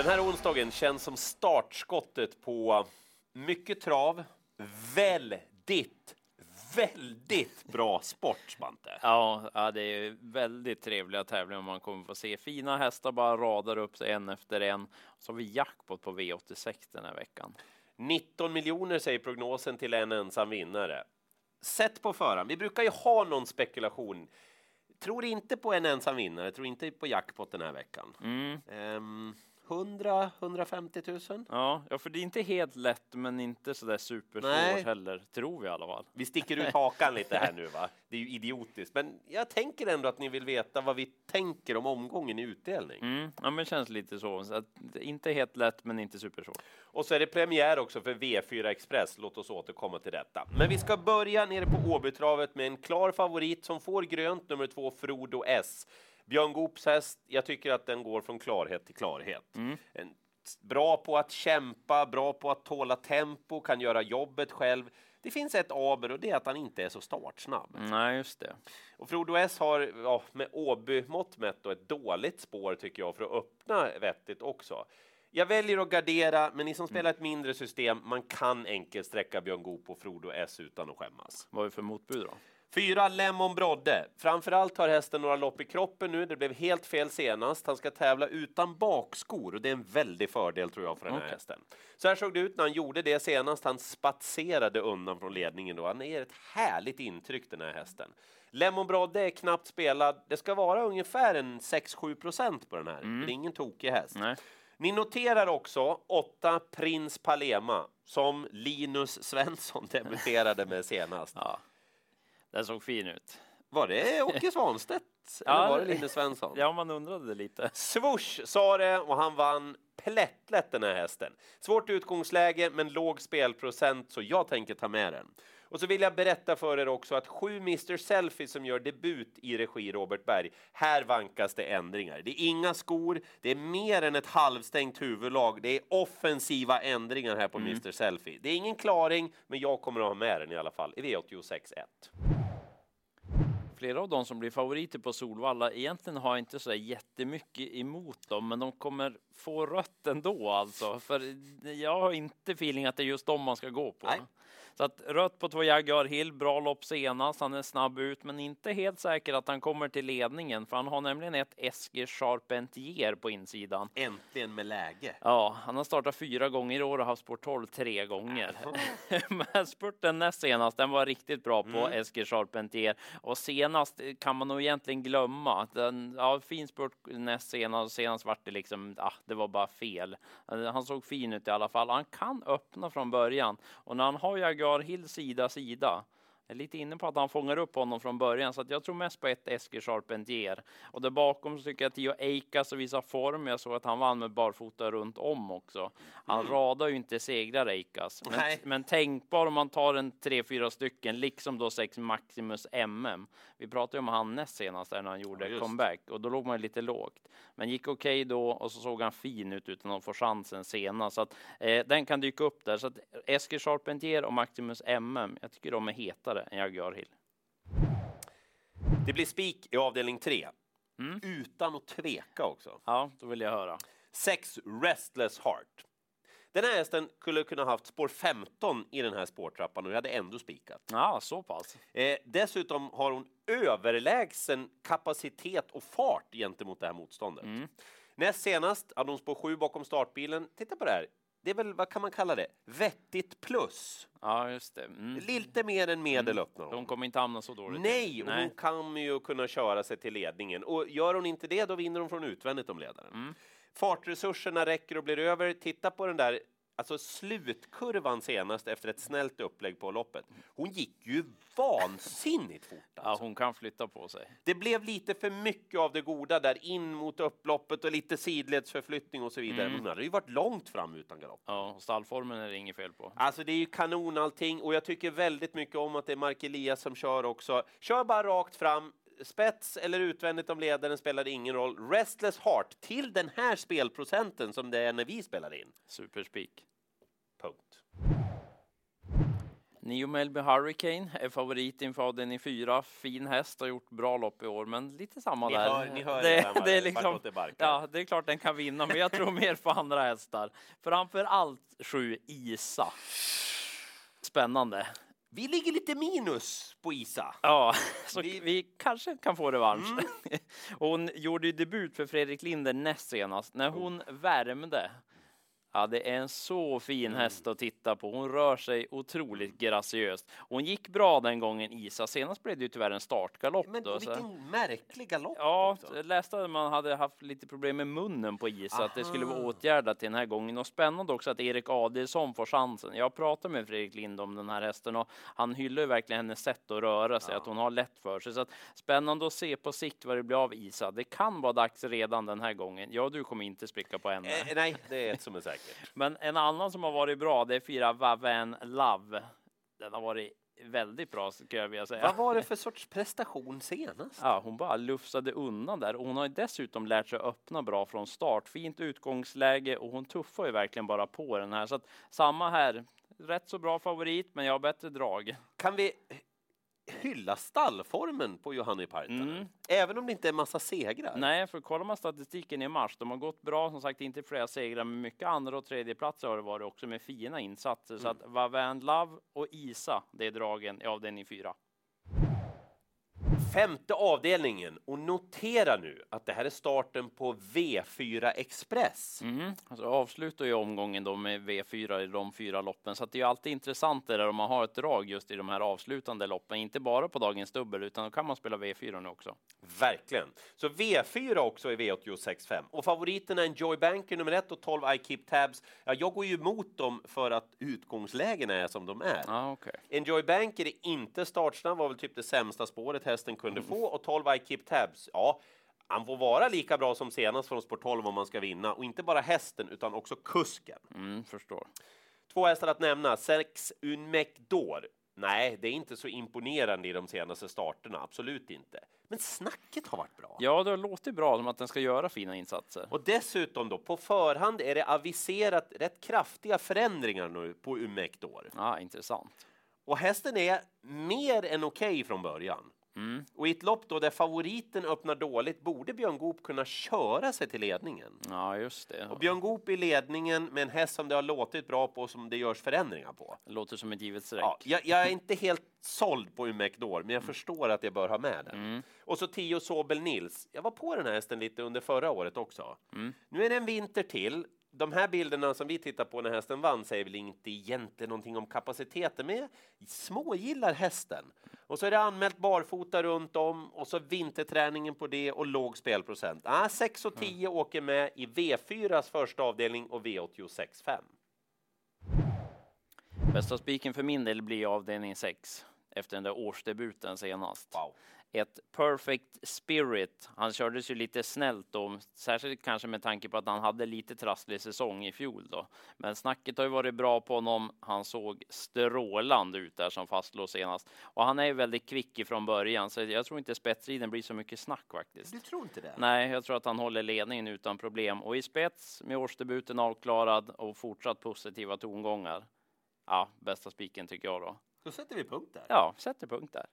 Den här onsdagen känns som startskottet på mycket trav, väldigt, väldigt bra sport, Svante. Ja, ja, det är väldigt trevliga tävlingar man kommer få se. Fina hästar bara radar upp sig en efter en. Så har vi jackpot på V86 den här veckan. 19 miljoner säger prognosen till en ensam vinnare. Sätt på förhand. Vi brukar ju ha någon spekulation. Tror inte på en ensam vinnare, tror inte på jackpot den här veckan. Mm. Ehm, 100 150 000. Ja, ja, för det är inte helt lätt, men inte så där supersvårt Nej. heller, tror vi i alla fall. Vi sticker ut hakan lite här nu, va? Det är ju idiotiskt, men jag tänker ändå att ni vill veta vad vi tänker om omgången i utdelning. Mm. Ja, men det känns lite så. så att, inte helt lätt, men inte supersvårt. Och så är det premiär också för V4 Express. Låt oss återkomma till detta. Men vi ska börja nere på Åbytravet med en klar favorit som får grönt, nummer två Frodo S. Björn Goops häst, jag tycker att den går från klarhet till klarhet. En, bra på att kämpa, bra på att tåla tempo, kan göra jobbet själv. Det finns ett aber och det är att han inte är så startsnabb. Nej, just det. Och Frodo S har ja, med Åby-mått mätt ett dåligt spår tycker jag för att öppna vettigt också. Jag väljer att gardera, men ni som spelar ett mindre system, man kan enkelt sträcka Björn Goop och Frodo S utan att skämmas. Vad är för motbud då? Fyra Lemon Brodde. Framförallt har hästen några lopp i kroppen nu. Det blev helt fel senast. Han ska tävla utan bakskor och det är en väldig fördel tror jag för den här Okej. hästen. Så här såg det ut när han gjorde det senast. Han spatserade undan från ledningen då. Han ger ett härligt intryck den här hästen. Lemon Brodde är knappt spelad. Det ska vara ungefär en 6-7 procent på den här. Det är ingen tokig häst. Nej. Ni noterar också åtta Prins Palema som Linus Svensson debuterade med senast. Ja, den såg fin ut. Var det Åke Svanstedt? Eller var det Linus Svensson? Ja, man undrade lite. Swoosh sa det och han vann plättlätt den här hästen. Svårt utgångsläge men låg spelprocent så jag tänker ta med den. Och så vill jag berätta för er också att sju Mr Selfie som gör debut i regi Robert Berg. Här vankas det ändringar. Det är inga skor, det är mer än ett halvstängt huvudlag. Det är offensiva ändringar här på Mr Selfie. Det är ingen klaring, men jag kommer att ha med den i alla fall i V86 1. Flera av de som blir favoriter på Solvalla, egentligen har jag inte så jättemycket emot dem, men de kommer få rött ändå alltså. För jag har inte feeling att det är just dem man ska gå på. Nej. Så att rött på två Jaguar Hill, bra lopp senast, han är snabb ut, men inte helt säker att han kommer till ledningen, för han har nämligen ett Esker Charpentier på insidan. Äntligen med läge. Ja, han har startat fyra gånger i år och haft sport 12 tre gånger. Men spurten näst senast, den var riktigt bra på Esker Charpentier. Och senast kan man nog egentligen glömma. Den, ja, fin spurt näst senast, senast vart det liksom, ah, det var bara fel. Eh, han såg fin ut i alla fall. Han kan öppna från början. Och när han har Jaguar Hill sida sida, jag är lite inne på att han fångar upp honom från början, så att jag tror mest på ett Esker Charpentier. Och där bakom så tycker jag att Tio Eikas visar form. Jag såg att han vann med barfota runt om också. Han radar ju inte segrar Eikas. Men, Nej. men tänkbar om man tar en tre, fyra stycken, liksom då sex Maximus MM. Vi pratade ju om han näst senast när han gjorde Ja, comeback och då låg man lite lågt. Men gick okej då och så såg han fin ut utan att få chansen senast. Så att eh, den kan dyka upp där. Så att Esker Charpentier och Maximus MM, jag tycker de är hetare än Jaguar Hill. Det blir spik i avdelning 3. Mm. Utan att tveka också. Ja, då vill jag höra. 6 Restless Heart. Den här hästen skulle kunna haft spår 15 i den här spårtrappan och jag hade ändå spikat. Ja, så pass. Eh, dessutom har hon överlägsen kapacitet och fart gentemot det här motståndet. Mm. Näst senast hade hon spår 7 bakom startbilen. Titta på det här. Det är väl, vad kan man kalla det? Vettigt plus. Ja, just det. Mm. Lite mer än medel öppnar hon. De kommer inte hamna så dåligt. Nej, Nej. hon kan ju kunna köra sig till ledningen. Och gör hon inte det, då vinner hon från utvändigt om ledaren. Mm. Fartresurserna räcker och blir över. Titta på den där alltså slutkurvan senast efter ett snällt upplägg på loppet. Hon gick ju vansinnigt fort. Ja, Alltså. hon kan flytta på sig. Det blev lite för mycket av det goda där in mot upploppet och lite sidledsförflyttning och så vidare. Mm. Hon hade ju varit långt fram utan galopp. Ja, och stallformen är det inget fel på. Alltså det är ju kanon allting och jag tycker väldigt mycket om att det är Mark Elias som kör också. Kör bara rakt fram. Spets eller utvändigt om ledaren spelar ingen roll. Restless Heart till den här spelprocenten som det är när vi spelar in. Superspik. Punkt. Nio Melby Hurricane är favorit inför avdelning fyra. Fin häst, har gjort bra lopp i år, men lite samma Ni där. hör, ni hör det, det är liksom, ja, det är klart den kan vinna, men jag tror mer på andra hästar. Framför allt sju Isa. Spännande. Vi ligger lite minus på Isa. Ja, så Vi- vi, kanske kan få revansch. Mm. hon gjorde ju debut för Fredrik Linder näst senast. När hon värmde. Ja, det är en så fin Mm. häst att titta på. Hon rör sig otroligt graciöst. Hon gick bra den gången Isa. Senast blev det ju tyvärr en startgalopp. Men då, så. vilken märklig galopp Ja, också. läste att man hade haft lite problem med munnen på is, att det skulle vara Aha. åtgärdat till den här gången. Och spännande också att Erik Adelsson får chansen. Jag pratade med Fredrik Lind om den här hästen och han hyllar verkligen hennes sätt att röra sig, Ja. att hon har lätt för sig. Så att, spännande att se på sikt vad det blir av Isa. Det kan vara dags redan den här gången. Ja, du kommer inte spricka på henne. Eh, nej, det är ett som är säkert. Men en annan som har varit bra, det är fyra Vaven Love. Den har varit väldigt bra, skulle jag vilja säga. Vad var det för sorts prestation senast? Ja, hon bara lufsade undan där. Hon har ju dessutom lärt sig öppna bra från start. Fint utgångsläge och hon tuffar ju verkligen bara på den här. Så att samma här. Rätt så bra favorit, men jag har bättre drag. Kan vi hylla stallformen på Johanni Partanen? Mm. Även om det inte är massa segrar? Nej, för kollar man statistiken i mars, de har gått bra, som sagt inte flera segrar, men mycket andra och tredje platser har det varit också med fina insatser. Så att Vavan Love och Isa, det är dragen i avdelning fyra. Femte avdelningen. Och notera nu att det här är starten på V4 Express. Mm. Alltså avslutar ju omgången då med V4 i de fyra loppen, så det är ju alltid intressant det där om man har ett drag just i de här avslutande loppen, inte bara på dagens dubbel, utan då kan man spela V4 nu också. Verkligen. Så V4 också i V86.5. Och favoriterna Enjoy Banker nummer ett och 12 I Keep Tabs. Ja, jag går ju emot dem för att utgångslägena är som de är. Ja, okej. Enjoy Banker är inte startsnabb, var väl typ det sämsta spåret hästen kunde få. Och 12 I Keep Tabs, ja, han får vara lika bra som senast från Sport 12 om man ska vinna. Och inte bara hästen, utan också kusken. Mm, förstår. Två hästar att nämna. Sex Unmec d'Or. Nej, det är inte så imponerande i de senaste starterna. Absolut inte. Men snacket har varit bra. Ja, det har låtit bra som att den ska göra fina insatser. Och dessutom då, på förhand är det aviserat rätt kraftiga förändringar nu på Unmec d'Or. Ja, intressant. Och hästen är mer än okej från början. Mm. Och i ett lopp då där favoriten öppnar dåligt borde Björn Goop kunna köra sig till ledningen. Ja, just det. Och Björn Goop i ledningen med en häst som det har låtit bra på och som det görs förändringar på. Det låter som ett givet streck. Ja, jag, jag är inte helt såld på Umek Dor, men jag förstår att jag bör ha med den. Mm. Och så Tio Sobel Nils. Jag var på den här hästen lite under förra året också. Mm. Nu är det en vinter till. De här bilderna som vi tittar på när hästen vann säger väl inte egentligen någonting om kapaciteten, men jag smågillar hästen. Och så är det anmält barfota runt om och så vinterträningen på det och låg spelprocent. Ah, 6 och 10 åker med i V4s första avdelning och V86.5. Bästa spiken för min del blir avdelning 6 efter den där årsdebuten senast. Wow. Ett perfect spirit. Han kördes ju lite snällt då, särskilt kanske med tanke på att han hade lite trasslig säsong i fjol då. Men snacket har ju varit bra på honom. Han såg strålande ut där som fastlås senast och han är ju väldigt kvick ifrån början, så jag tror inte spetsriden blir så mycket snack faktiskt. Du tror inte det? Nej, jag tror att han håller ledningen utan problem och i spets med årsdebuten avklarad och fortsatt positiva tongångar. Ja, bästa spiken tycker jag då. Då sätter vi punkt där. Ja, sätter punkt där.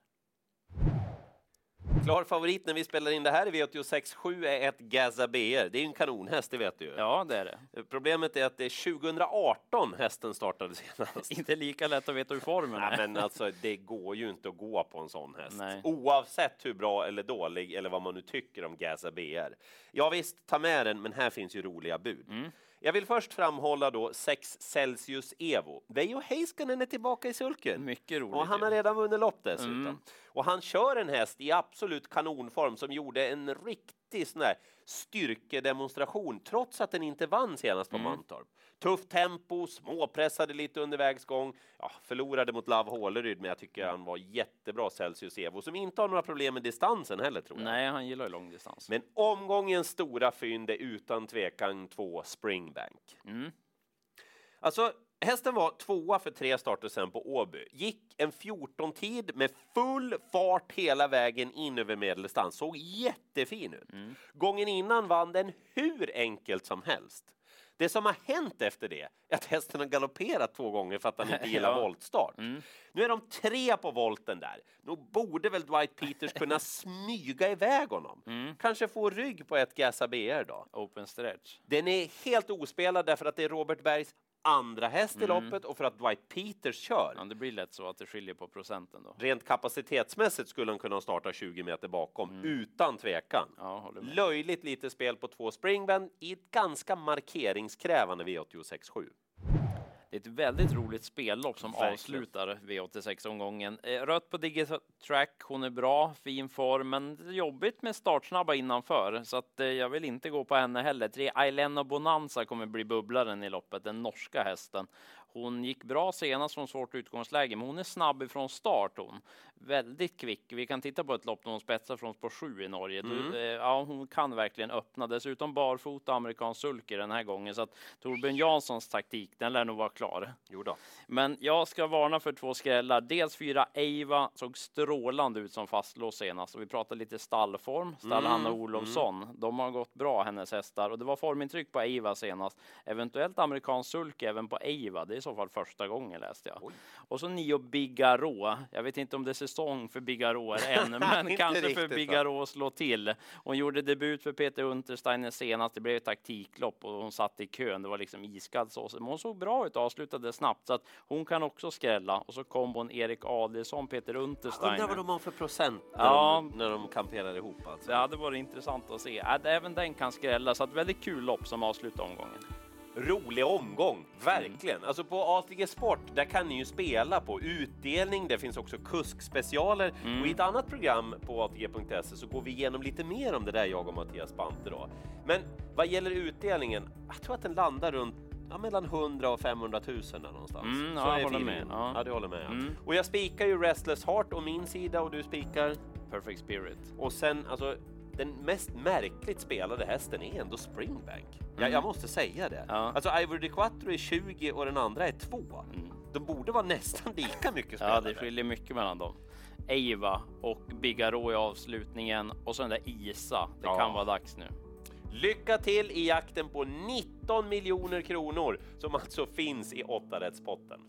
Klar favorit när vi spelar in det här i V86.7 är ett Gaza BR. Det är ju en kanonhäst, det vet du ju. Ja, det är det. Problemet är att det är 2018 hästen startade senast. Inte lika lätt att veta hur formen Nej, är. men alltså, det går ju inte att gå på en sån häst. Nej. Oavsett hur bra eller dålig eller vad man nu tycker om Gaza BR. Ja visst, ta med den, men här finns ju roliga bud. Mm. Jag vill först framhålla då 6 Celsius Evo. Veijo Heiskanen är tillbaka i sulken. Mycket roligt. Och han har redan vunnit lopp dessutom. Mm. Och han kör en häst i absolut kanonform som gjorde en riktig sån där styrkedemonstration trots att den inte vann senast på Mm. Mantorp. Tufft tempo, småpressade lite under vägsgång. Ja, förlorade mot Love Håleryd, men jag tycker han var jättebra Celsius Evo som inte har några problem med distansen heller tror jag. Nej, han gillar ju långdistans. Men omgångens stora fynd är utan tvekan två Springbank. Mm. Alltså, hästen var tvåa för tre starter sen på Åby. Gick en 14-tid med full fart hela vägen in över medeldistans. Såg jättefin ut. Mm. Gången innan vann den hur enkelt som helst. Det som har hänt efter det är att hästen har galopperat två gånger för att han inte gillar Ja. voltstart. Mm. Nu är de tre på volten där. Nog borde väl Dwight Peters kunna smyga iväg honom. Mm. Kanske få rygg på ett Gasa BR då. Open stretch. Den är helt ospelad därför att det är Robert Bergs andra häst i Mm. loppet och för att Dwight Peters kör. Ja, det blir lätt så att det skiljer på procenten då. Rent kapacitetsmässigt skulle han kunna starta 20 meter bakom, Mm. utan tvekan. Ja. Löjligt lite spel på två springband i ett ganska markeringskrävande V86.7. Det är ett väldigt roligt spellopp som Verkligen. avslutar V86-omgången. Eh, Rött på Digital Track, hon är bra, fin form, men jobbigt med startsnabba innanför, så att eh, jag vill inte gå på henne heller. Tre Ailena Bonanza kommer bli bubblaren i loppet, den norska hästen. Hon gick bra senast från svårt utgångsläge, men hon är snabb ifrån start hon. Väldigt kvick. Vi kan titta på ett lopp när hon spetsar från spår 7 i Norge. Mm. Du, eh, ja, hon kan verkligen öppna. Dessutom barfota amerikansk sulky den här gången, så att Torbjörn Janssons taktik, den lär nog vara klar. Jo då. Men jag ska varna för två skrällar. Dels fyra Eiva såg strålande ut som fastlås senast och vi pratade lite stallform. Stall Mm, Hanna Olofsson. De har gått bra hennes hästar och det var formintryck på Eiva senast. Eventuellt amerikansk sulk även på Eiva. Det i så fall första gången läste jag. Oj. Och så nio Bigarå. Jag vet inte om det är säsong för Bigarå än, men kanske för riktigt, va? Bigarå slå till. Hon gjorde debut för Peter Untersteiner senast. Det blev ett taktiklopp och hon satt i kön. Det var liksom iskall så. Men hon såg bra ut och avslutade snabbt så att hon kan också skrälla. Och så kombon Erik Adelsson, Peter Undrar Untersteiner. vad de har för procent när, Ja. de, när de kamperar ihop alltså. Det hade varit intressant att se. Äh, även den kan skrälla, så att väldigt kul lopp som avslutar omgången. Rolig omgång, verkligen. Alltså på ATG Sport, där kan ni ju spela på utdelning. Det finns också kuskspecialer och i ett annat program på ATG.se så går vi igenom lite mer om det där, jag och Mattias Bante då. Men vad gäller utdelningen, jag tror att den landar runt Ja, mellan 100 och 500 000 där någonstans. Mm, ja, Så jag håller med. Ja. Ja, du håller med. ja. Mm. Och jag spikar ju Restless Heart å min sida och du spikar. Perfect Spirit. Och sen, alltså, den mest märkligt spelade hästen är ändå Springbank. Jag, Mm. jag måste säga det. Ja. Alltså Ivory de Quattro är 20 och den andra är 2. Mm. De borde vara nästan lika mycket Ja, spelade. det skiljer mycket mellan dem. Eiva och Bigarå i avslutningen och så den där Isa. Det Ja. kan vara dags nu. Lycka till i jakten på 19 miljoner kronor som alltså finns i åttarättspotten.